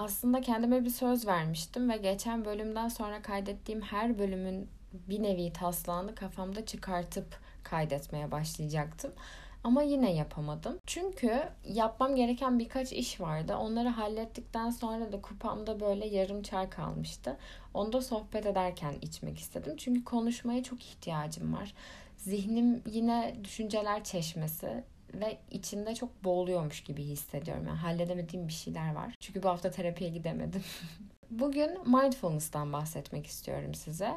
aslında kendime bir söz vermiştim ve geçen bölümden sonra kaydettiğim her bölümün bir nevi taslağını kafamda çıkartıp kaydetmeye başlayacaktım. Ama yine yapamadım. Çünkü yapmam gereken birkaç iş vardı. Onları hallettikten sonra da kupamda böyle yarım çay kalmıştı. Onu da sohbet ederken içmek istedim. Çünkü konuşmaya çok ihtiyacım var. Zihnim yine düşünceler çeşmesi ve içinde çok boğuluyormuş gibi hissediyorum. Yani halledemediğim bir şeyler var. Çünkü bu hafta terapiye gidemedim. Bugün mindfulness'tan bahsetmek istiyorum size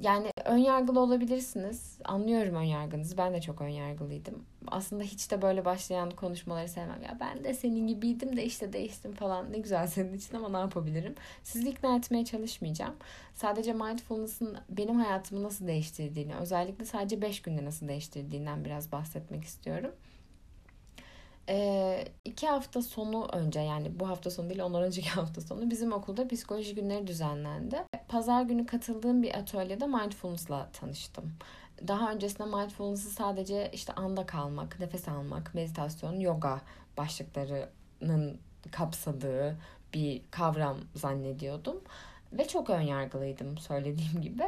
yani ön yargılı olabilirsiniz. Anlıyorum ön yargınızı. Ben de çok ön yargılıydım. Aslında hiç de böyle başlayan konuşmaları sevmem. Ya ben de senin gibiydim de işte değiştim falan. Ne güzel senin için ama ne yapabilirim? Sizi ikna etmeye çalışmayacağım. Sadece mindfulness'ın benim hayatımı nasıl değiştirdiğini, özellikle sadece 5 günde nasıl değiştirdiğinden biraz bahsetmek istiyorum. E, iki hafta sonu önce yani bu hafta sonu değil ondan önceki hafta sonu bizim okulda psikoloji günleri düzenlendi. Pazar günü katıldığım bir atölyede mindfulness'la tanıştım. Daha öncesinde mindfulness'ı sadece işte anda kalmak, nefes almak, meditasyon, yoga başlıklarının kapsadığı bir kavram zannediyordum. Ve çok önyargılıydım söylediğim gibi.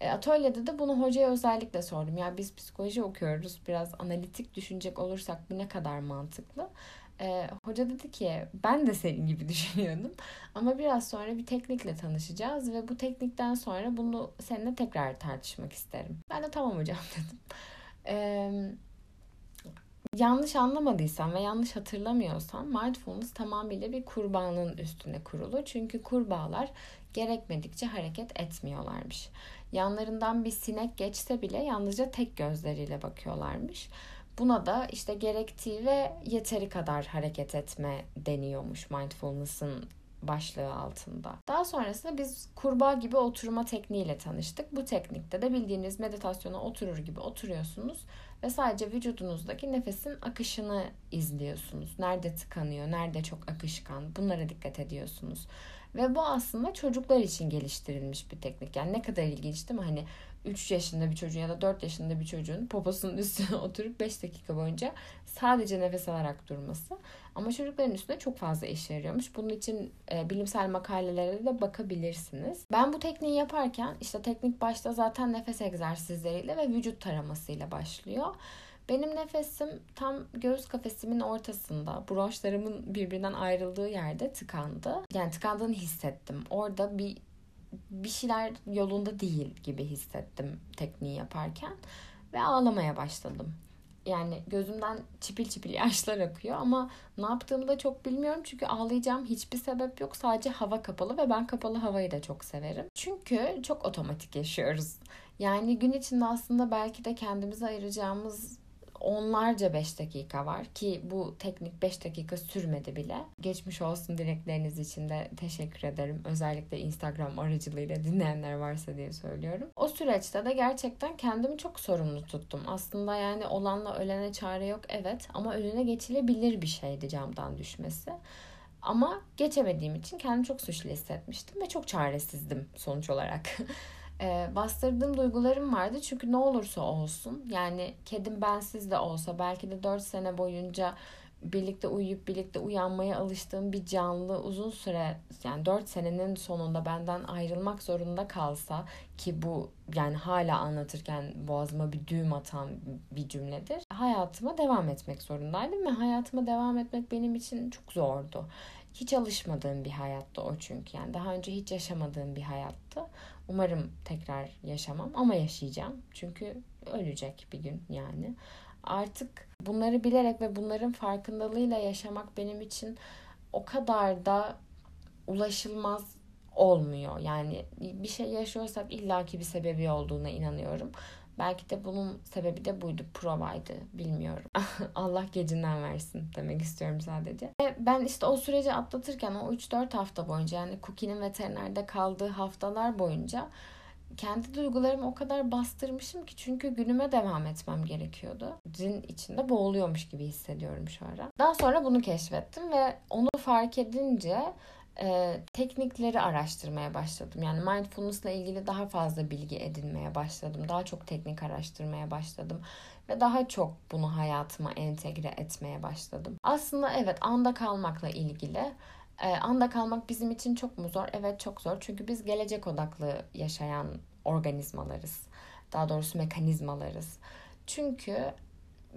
E, atölyede de bunu hocaya özellikle sordum. Ya biz psikoloji okuyoruz. Biraz analitik düşünecek olursak bu ne kadar mantıklı? E, hoca dedi ki ben de senin gibi düşünüyordum. Ama biraz sonra bir teknikle tanışacağız ve bu teknikten sonra bunu seninle tekrar tartışmak isterim. Ben de tamam hocam dedim. E, yanlış anlamadıysam ve yanlış hatırlamıyorsam mindfulness tamamıyla bir kurbanın üstüne kurulu. Çünkü kurbağalar gerekmedikçe hareket etmiyorlarmış. Yanlarından bir sinek geçse bile yalnızca tek gözleriyle bakıyorlarmış. Buna da işte gerektiği ve yeteri kadar hareket etme deniyormuş mindfulness'ın başlığı altında. Daha sonrasında biz kurbağa gibi oturma tekniğiyle tanıştık. Bu teknikte de bildiğiniz meditasyona oturur gibi oturuyorsunuz ve sadece vücudunuzdaki nefesin akışını izliyorsunuz. Nerede tıkanıyor, nerede çok akışkan bunlara dikkat ediyorsunuz. Ve bu aslında çocuklar için geliştirilmiş bir teknik. Yani ne kadar ilginç değil mi? Hani 3 yaşında bir çocuğun ya da 4 yaşında bir çocuğun poposunun üstüne oturup 5 dakika boyunca sadece nefes alarak durması. Ama çocukların üstünde çok fazla işe yarıyormuş. Bunun için e, bilimsel makalelere de bakabilirsiniz. Ben bu tekniği yaparken işte teknik başta zaten nefes egzersizleriyle ve vücut taramasıyla başlıyor. Benim nefesim tam göğüs kafesimin ortasında, bronşlarımın birbirinden ayrıldığı yerde tıkandı. Yani tıkandığını hissettim. Orada bir bir şeyler yolunda değil gibi hissettim tekniği yaparken ve ağlamaya başladım. Yani gözümden çipil çipil yaşlar akıyor ama ne yaptığımı da çok bilmiyorum çünkü ağlayacağım hiçbir sebep yok. Sadece hava kapalı ve ben kapalı havayı da çok severim. Çünkü çok otomatik yaşıyoruz. Yani gün içinde aslında belki de kendimize ayıracağımız onlarca 5 dakika var ki bu teknik 5 dakika sürmedi bile. Geçmiş olsun dilekleriniz için de teşekkür ederim. Özellikle Instagram aracılığıyla dinleyenler varsa diye söylüyorum. O süreçte de gerçekten kendimi çok sorumlu tuttum. Aslında yani olanla ölene çare yok evet ama önüne geçilebilir bir şeydi camdan düşmesi. Ama geçemediğim için kendimi çok suçlu hissetmiştim ve çok çaresizdim sonuç olarak. e, bastırdığım duygularım vardı. Çünkü ne olursa olsun yani kedim bensiz de olsa belki de 4 sene boyunca birlikte uyuyup birlikte uyanmaya alıştığım bir canlı uzun süre yani 4 senenin sonunda benden ayrılmak zorunda kalsa ki bu yani hala anlatırken boğazıma bir düğüm atan bir cümledir. Hayatıma devam etmek zorundaydım ve hayatıma devam etmek benim için çok zordu. Hiç alışmadığım bir hayattı o çünkü. Yani daha önce hiç yaşamadığım bir hayattı. Umarım tekrar yaşamam ama yaşayacağım. Çünkü ölecek bir gün yani. Artık bunları bilerek ve bunların farkındalığıyla yaşamak benim için o kadar da ulaşılmaz olmuyor. Yani bir şey yaşıyorsak illaki bir sebebi olduğuna inanıyorum. Belki de bunun sebebi de buydu. Provaydı. Bilmiyorum. Allah gecinden versin demek istiyorum sadece. Ve ben işte o süreci atlatırken o 3-4 hafta boyunca yani Cookie'nin veterinerde kaldığı haftalar boyunca kendi duygularımı o kadar bastırmışım ki çünkü günüme devam etmem gerekiyordu. Din içinde boğuluyormuş gibi hissediyorum şu ara. Daha sonra bunu keşfettim ve onu fark edince e, teknikleri araştırmaya başladım. Yani mindfulness ile ilgili daha fazla bilgi edinmeye başladım. Daha çok teknik araştırmaya başladım. Ve daha çok bunu hayatıma entegre etmeye başladım. Aslında evet anda kalmakla ilgili Ee, anda kalmak bizim için çok mu zor? Evet çok zor. Çünkü biz gelecek odaklı yaşayan organizmalarız. Daha doğrusu mekanizmalarız. Çünkü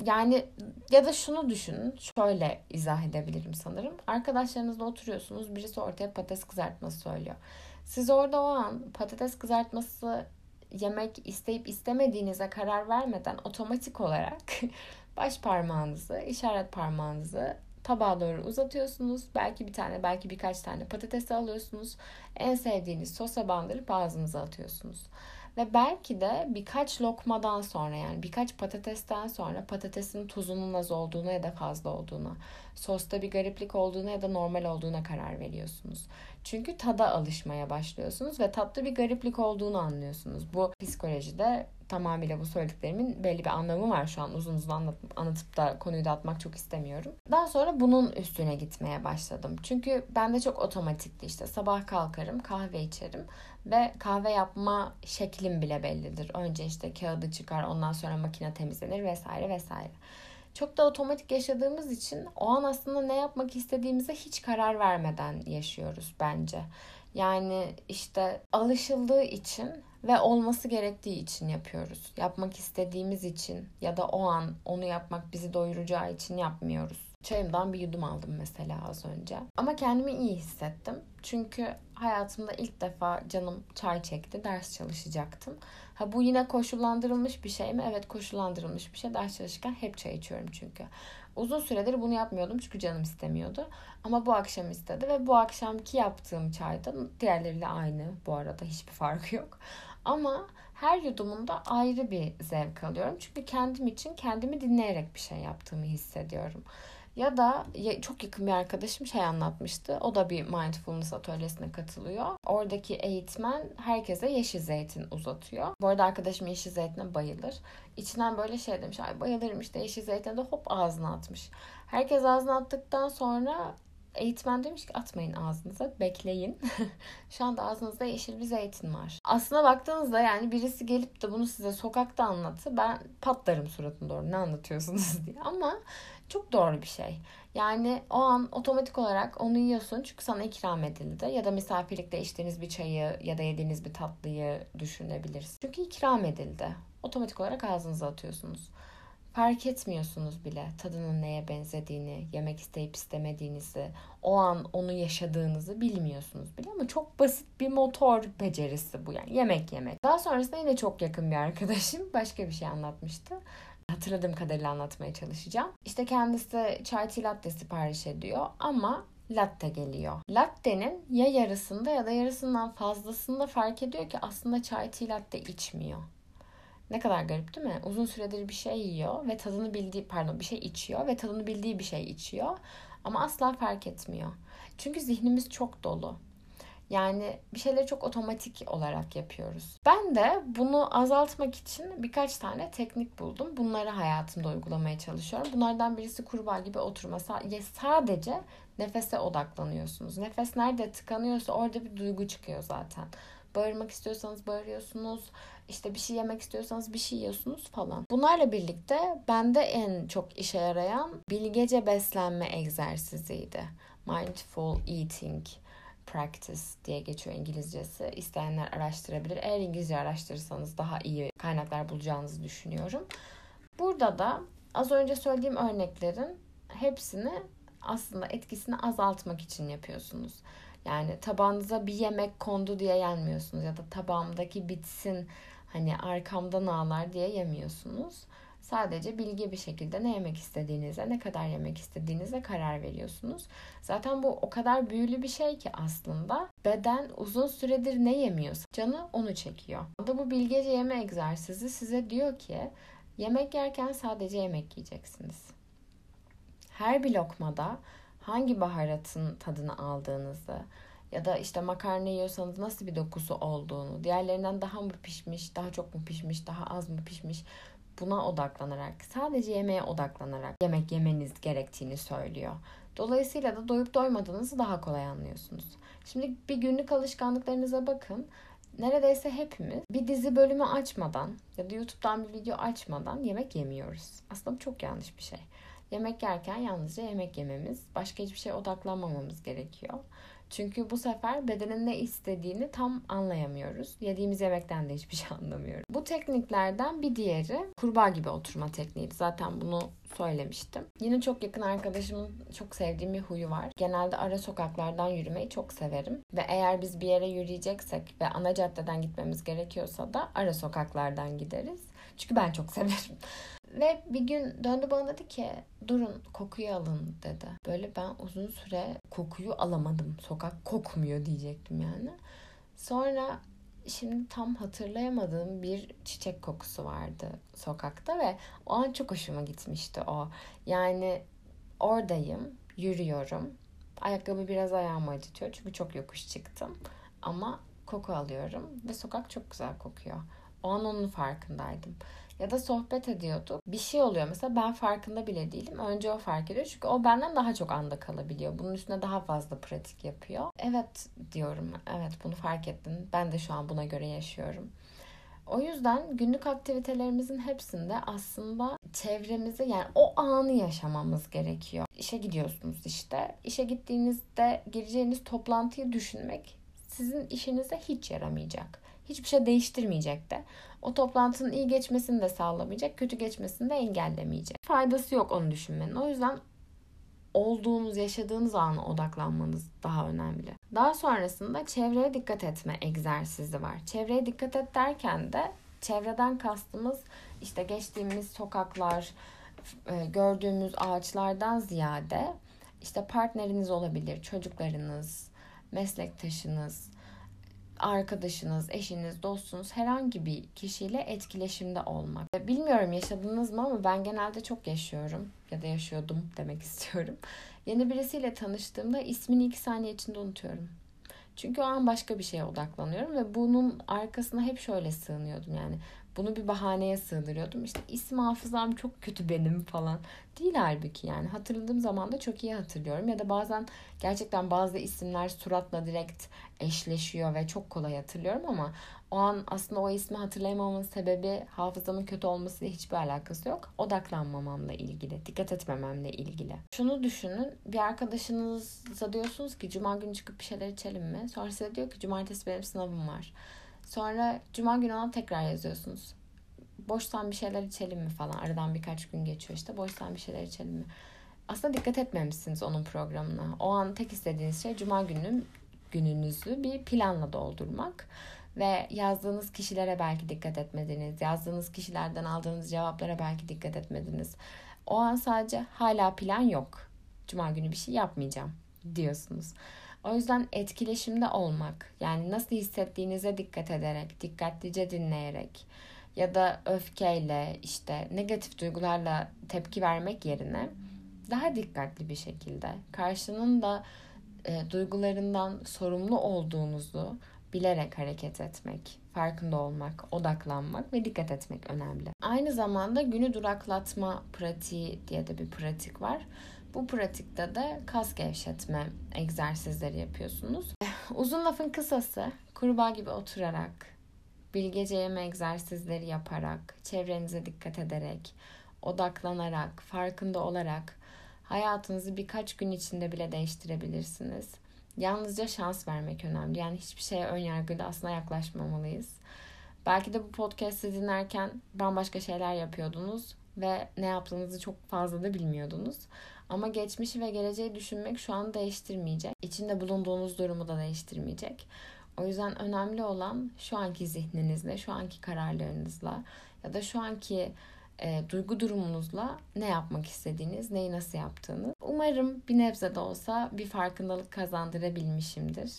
yani ya da şunu düşünün. Şöyle izah edebilirim sanırım. Arkadaşlarınızla oturuyorsunuz. Birisi ortaya patates kızartması söylüyor. Siz orada o an patates kızartması yemek isteyip istemediğinize karar vermeden otomatik olarak baş parmağınızı, işaret parmağınızı tabağa doğru uzatıyorsunuz. Belki bir tane, belki birkaç tane patatesi alıyorsunuz. En sevdiğiniz sosa bandırıp ağzınıza atıyorsunuz. Ve belki de birkaç lokmadan sonra yani birkaç patatesten sonra patatesin tuzunun az olduğuna ya da fazla olduğuna, sosta bir gariplik olduğuna ya da normal olduğuna karar veriyorsunuz. Çünkü tada alışmaya başlıyorsunuz ve tatlı bir gariplik olduğunu anlıyorsunuz. Bu psikolojide tamamıyla bu söylediklerimin belli bir anlamı var şu an uzun uzun anlat, anlatıp da konuyu da atmak çok istemiyorum. Daha sonra bunun üstüne gitmeye başladım. Çünkü ben de çok otomatikti işte sabah kalkarım kahve içerim ve kahve yapma şeklim bile bellidir. Önce işte kağıdı çıkar ondan sonra makine temizlenir vesaire vesaire. Çok da otomatik yaşadığımız için o an aslında ne yapmak istediğimize hiç karar vermeden yaşıyoruz bence. Yani işte alışıldığı için ve olması gerektiği için yapıyoruz. Yapmak istediğimiz için ya da o an onu yapmak bizi doyuracağı için yapmıyoruz. Çayımdan bir yudum aldım mesela az önce. Ama kendimi iyi hissettim. Çünkü hayatımda ilk defa canım çay çekti. Ders çalışacaktım. Ha bu yine koşullandırılmış bir şey mi? Evet koşullandırılmış bir şey. Ders çalışırken hep çay içiyorum çünkü. Uzun süredir bunu yapmıyordum çünkü canım istemiyordu. Ama bu akşam istedi ve bu akşamki yaptığım çayda diğerleriyle aynı bu arada hiçbir farkı yok. Ama her yudumunda ayrı bir zevk alıyorum. Çünkü kendim için kendimi dinleyerek bir şey yaptığımı hissediyorum. Ya da çok yakın bir arkadaşım şey anlatmıştı. O da bir mindfulness atölyesine katılıyor. Oradaki eğitmen herkese yeşil zeytin uzatıyor. Bu arada arkadaşım yeşil zeytine bayılır. İçinden böyle şey demiş. Ay bayılırım işte yeşil zeytine de hop ağzına atmış. Herkes ağzına attıktan sonra Eğitmen demiş ki atmayın ağzınıza bekleyin. Şu anda ağzınızda yeşil bir zeytin var. Aslına baktığınızda yani birisi gelip de bunu size sokakta anlattı. Ben patlarım suratına doğru ne anlatıyorsunuz diye. Ama çok doğru bir şey. Yani o an otomatik olarak onu yiyorsun çünkü sana ikram edildi. Ya da misafirlikte içtiğiniz bir çayı ya da yediğiniz bir tatlıyı düşünebilirsin. Çünkü ikram edildi. Otomatik olarak ağzınıza atıyorsunuz fark etmiyorsunuz bile tadının neye benzediğini, yemek isteyip istemediğinizi, o an onu yaşadığınızı bilmiyorsunuz bile ama çok basit bir motor becerisi bu yani yemek yemek. Daha sonrasında yine çok yakın bir arkadaşım başka bir şey anlatmıştı. Hatırladığım kadarıyla anlatmaya çalışacağım. İşte kendisi çay tea latte sipariş ediyor ama latte geliyor. Latte'nin ya yarısında ya da yarısından fazlasında fark ediyor ki aslında çay tea latte içmiyor. Ne kadar garip değil mi? Uzun süredir bir şey yiyor ve tadını bildiği, pardon bir şey içiyor ve tadını bildiği bir şey içiyor. Ama asla fark etmiyor. Çünkü zihnimiz çok dolu. Yani bir şeyleri çok otomatik olarak yapıyoruz. Ben de bunu azaltmak için birkaç tane teknik buldum. Bunları hayatımda uygulamaya çalışıyorum. Bunlardan birisi kurbağa gibi oturma. Sadece nefese odaklanıyorsunuz. Nefes nerede tıkanıyorsa orada bir duygu çıkıyor zaten. Bağırmak istiyorsanız bağırıyorsunuz. İşte bir şey yemek istiyorsanız bir şey yiyorsunuz falan. Bunlarla birlikte bende en çok işe yarayan bilgece beslenme egzersiziydi. Mindful eating practice diye geçiyor İngilizcesi. İsteyenler araştırabilir. Eğer İngilizce araştırırsanız daha iyi kaynaklar bulacağınızı düşünüyorum. Burada da az önce söylediğim örneklerin hepsini aslında etkisini azaltmak için yapıyorsunuz. Yani tabağınıza bir yemek kondu diye yenmiyorsunuz ya da tabağımdaki bitsin hani arkamdan ağlar diye yemiyorsunuz. Sadece bilgi bir şekilde ne yemek istediğinize, ne kadar yemek istediğinize karar veriyorsunuz. Zaten bu o kadar büyülü bir şey ki aslında beden uzun süredir ne yemiyorsa canı onu çekiyor. Da bu bilgece yeme egzersizi size diyor ki yemek yerken sadece yemek yiyeceksiniz. Her bir lokmada hangi baharatın tadını aldığınızı ya da işte makarna yiyorsanız nasıl bir dokusu olduğunu, diğerlerinden daha mı pişmiş, daha çok mu pişmiş, daha az mı pişmiş buna odaklanarak, sadece yemeğe odaklanarak yemek yemeniz gerektiğini söylüyor. Dolayısıyla da doyup doymadığınızı daha kolay anlıyorsunuz. Şimdi bir günlük alışkanlıklarınıza bakın. Neredeyse hepimiz bir dizi bölümü açmadan ya da YouTube'dan bir video açmadan yemek yemiyoruz. Aslında bu çok yanlış bir şey. Yemek yerken yalnızca yemek yememiz, başka hiçbir şeye odaklanmamamız gerekiyor. Çünkü bu sefer bedenin ne istediğini tam anlayamıyoruz. Yediğimiz yemekten de hiçbir şey anlamıyoruz. Bu tekniklerden bir diğeri kurbağa gibi oturma tekniği. Zaten bunu söylemiştim. Yine çok yakın arkadaşımın çok sevdiğim bir huyu var. Genelde ara sokaklardan yürümeyi çok severim. Ve eğer biz bir yere yürüyeceksek ve ana caddeden gitmemiz gerekiyorsa da ara sokaklardan gideriz. Çünkü ben çok severim. Ve bir gün döndü bana dedi ki durun kokuyu alın dedi. Böyle ben uzun süre kokuyu alamadım. Sokak kokmuyor diyecektim yani. Sonra şimdi tam hatırlayamadığım bir çiçek kokusu vardı sokakta ve o an çok hoşuma gitmişti o. Yani oradayım, yürüyorum. Ayakkabı biraz ayağımı acıtıyor çünkü çok yokuş çıktım. Ama koku alıyorum ve sokak çok güzel kokuyor. O an onun farkındaydım ya da sohbet ediyorduk. Bir şey oluyor mesela ben farkında bile değilim. Önce o fark ediyor çünkü o benden daha çok anda kalabiliyor. Bunun üstüne daha fazla pratik yapıyor. Evet diyorum. Evet bunu fark ettin. Ben de şu an buna göre yaşıyorum. O yüzden günlük aktivitelerimizin hepsinde aslında çevremizi yani o anı yaşamamız gerekiyor. İşe gidiyorsunuz işte. İşe gittiğinizde gireceğiniz toplantıyı düşünmek sizin işinize hiç yaramayacak. Hiçbir şey değiştirmeyecek de. O toplantının iyi geçmesini de sağlamayacak, kötü geçmesini de engellemeyecek. Faydası yok onu düşünmenin. O yüzden olduğunuz, yaşadığınız ana odaklanmanız daha önemli. Daha sonrasında çevreye dikkat etme egzersizi var. Çevreye dikkat et derken de çevreden kastımız işte geçtiğimiz sokaklar, e, gördüğümüz ağaçlardan ziyade işte partneriniz olabilir, çocuklarınız, meslektaşınız, arkadaşınız, eşiniz, dostunuz herhangi bir kişiyle etkileşimde olmak. Bilmiyorum yaşadınız mı ama ben genelde çok yaşıyorum ya da yaşıyordum demek istiyorum. Yeni birisiyle tanıştığımda ismini iki saniye içinde unutuyorum. Çünkü o an başka bir şeye odaklanıyorum ve bunun arkasına hep şöyle sığınıyordum yani. Bunu bir bahaneye sığdırıyordum. İşte isim hafızam çok kötü benim falan. Değil halbuki yani. Hatırladığım zaman da çok iyi hatırlıyorum. Ya da bazen gerçekten bazı isimler suratla direkt eşleşiyor ve çok kolay hatırlıyorum ama o an aslında o ismi hatırlayamamın sebebi hafızamın kötü olmasıyla hiçbir alakası yok. Odaklanmamamla ilgili, dikkat etmememle ilgili. Şunu düşünün, bir arkadaşınıza diyorsunuz ki cuma günü çıkıp bir şeyler içelim mi? Sonra size diyor ki cumartesi benim sınavım var. Sonra cuma günü ona tekrar yazıyorsunuz. Boştan bir şeyler içelim mi falan. Aradan birkaç gün geçiyor işte. Boştan bir şeyler içelim mi? Aslında dikkat etmemişsiniz onun programına. O an tek istediğiniz şey cuma günü gününüzü bir planla doldurmak ve yazdığınız kişilere belki dikkat etmediniz. Yazdığınız kişilerden aldığınız cevaplara belki dikkat etmediniz. O an sadece hala plan yok. Cuma günü bir şey yapmayacağım diyorsunuz. O yüzden etkileşimde olmak, yani nasıl hissettiğinize dikkat ederek, dikkatlice dinleyerek ya da öfkeyle, işte negatif duygularla tepki vermek yerine daha dikkatli bir şekilde karşının da e, duygularından sorumlu olduğunuzu bilerek hareket etmek, farkında olmak, odaklanmak ve dikkat etmek önemli. Aynı zamanda günü duraklatma pratiği diye de bir pratik var. Bu pratikte de kas gevşetme egzersizleri yapıyorsunuz. Uzun lafın kısası kurbağa gibi oturarak, bilgece yeme egzersizleri yaparak, çevrenize dikkat ederek, odaklanarak, farkında olarak hayatınızı birkaç gün içinde bile değiştirebilirsiniz. Yalnızca şans vermek önemli. Yani hiçbir şeye ön yargıyla aslında yaklaşmamalıyız. Belki de bu podcast'i dinlerken bambaşka şeyler yapıyordunuz ve ne yaptığınızı çok fazla da bilmiyordunuz. Ama geçmişi ve geleceği düşünmek şu an değiştirmeyecek. İçinde bulunduğunuz durumu da değiştirmeyecek. O yüzden önemli olan şu anki zihninizle, şu anki kararlarınızla ya da şu anki e, duygu durumunuzla ne yapmak istediğiniz, neyi nasıl yaptığınız. Umarım bir nebze de olsa bir farkındalık kazandırabilmişimdir.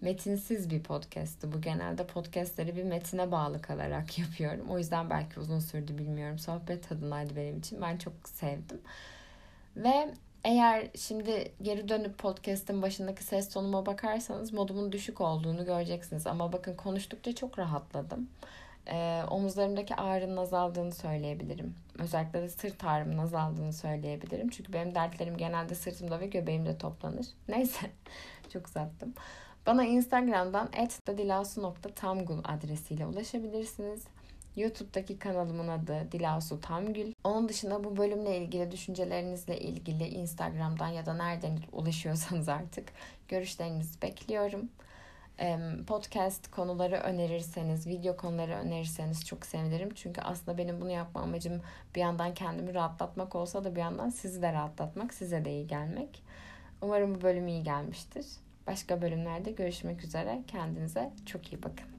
Metinsiz bir podcast'tı bu. Genelde podcast'leri bir metine bağlı kalarak yapıyorum. O yüzden belki uzun sürdü bilmiyorum. Sohbet tadındaydı benim için. Ben çok sevdim. Ve eğer şimdi geri dönüp podcast'in başındaki ses tonuma bakarsanız modumun düşük olduğunu göreceksiniz. Ama bakın konuştukça çok rahatladım. Ee, omuzlarımdaki ağrının azaldığını söyleyebilirim. Özellikle de sırt ağrımın azaldığını söyleyebilirim. Çünkü benim dertlerim genelde sırtımda ve göbeğimde toplanır. Neyse çok uzattım. Bana Instagram'dan @dadilasu.tamgul adresiyle ulaşabilirsiniz. YouTube'daki kanalımın adı Dilasu Tamgül. Onun dışında bu bölümle ilgili düşüncelerinizle ilgili Instagram'dan ya da nereden ulaşıyorsanız artık görüşlerinizi bekliyorum. Podcast konuları önerirseniz, video konuları önerirseniz çok sevinirim. Çünkü aslında benim bunu yapma amacım bir yandan kendimi rahatlatmak olsa da bir yandan sizi de rahatlatmak, size de iyi gelmek. Umarım bu bölüm iyi gelmiştir. Başka bölümlerde görüşmek üzere. Kendinize çok iyi bakın.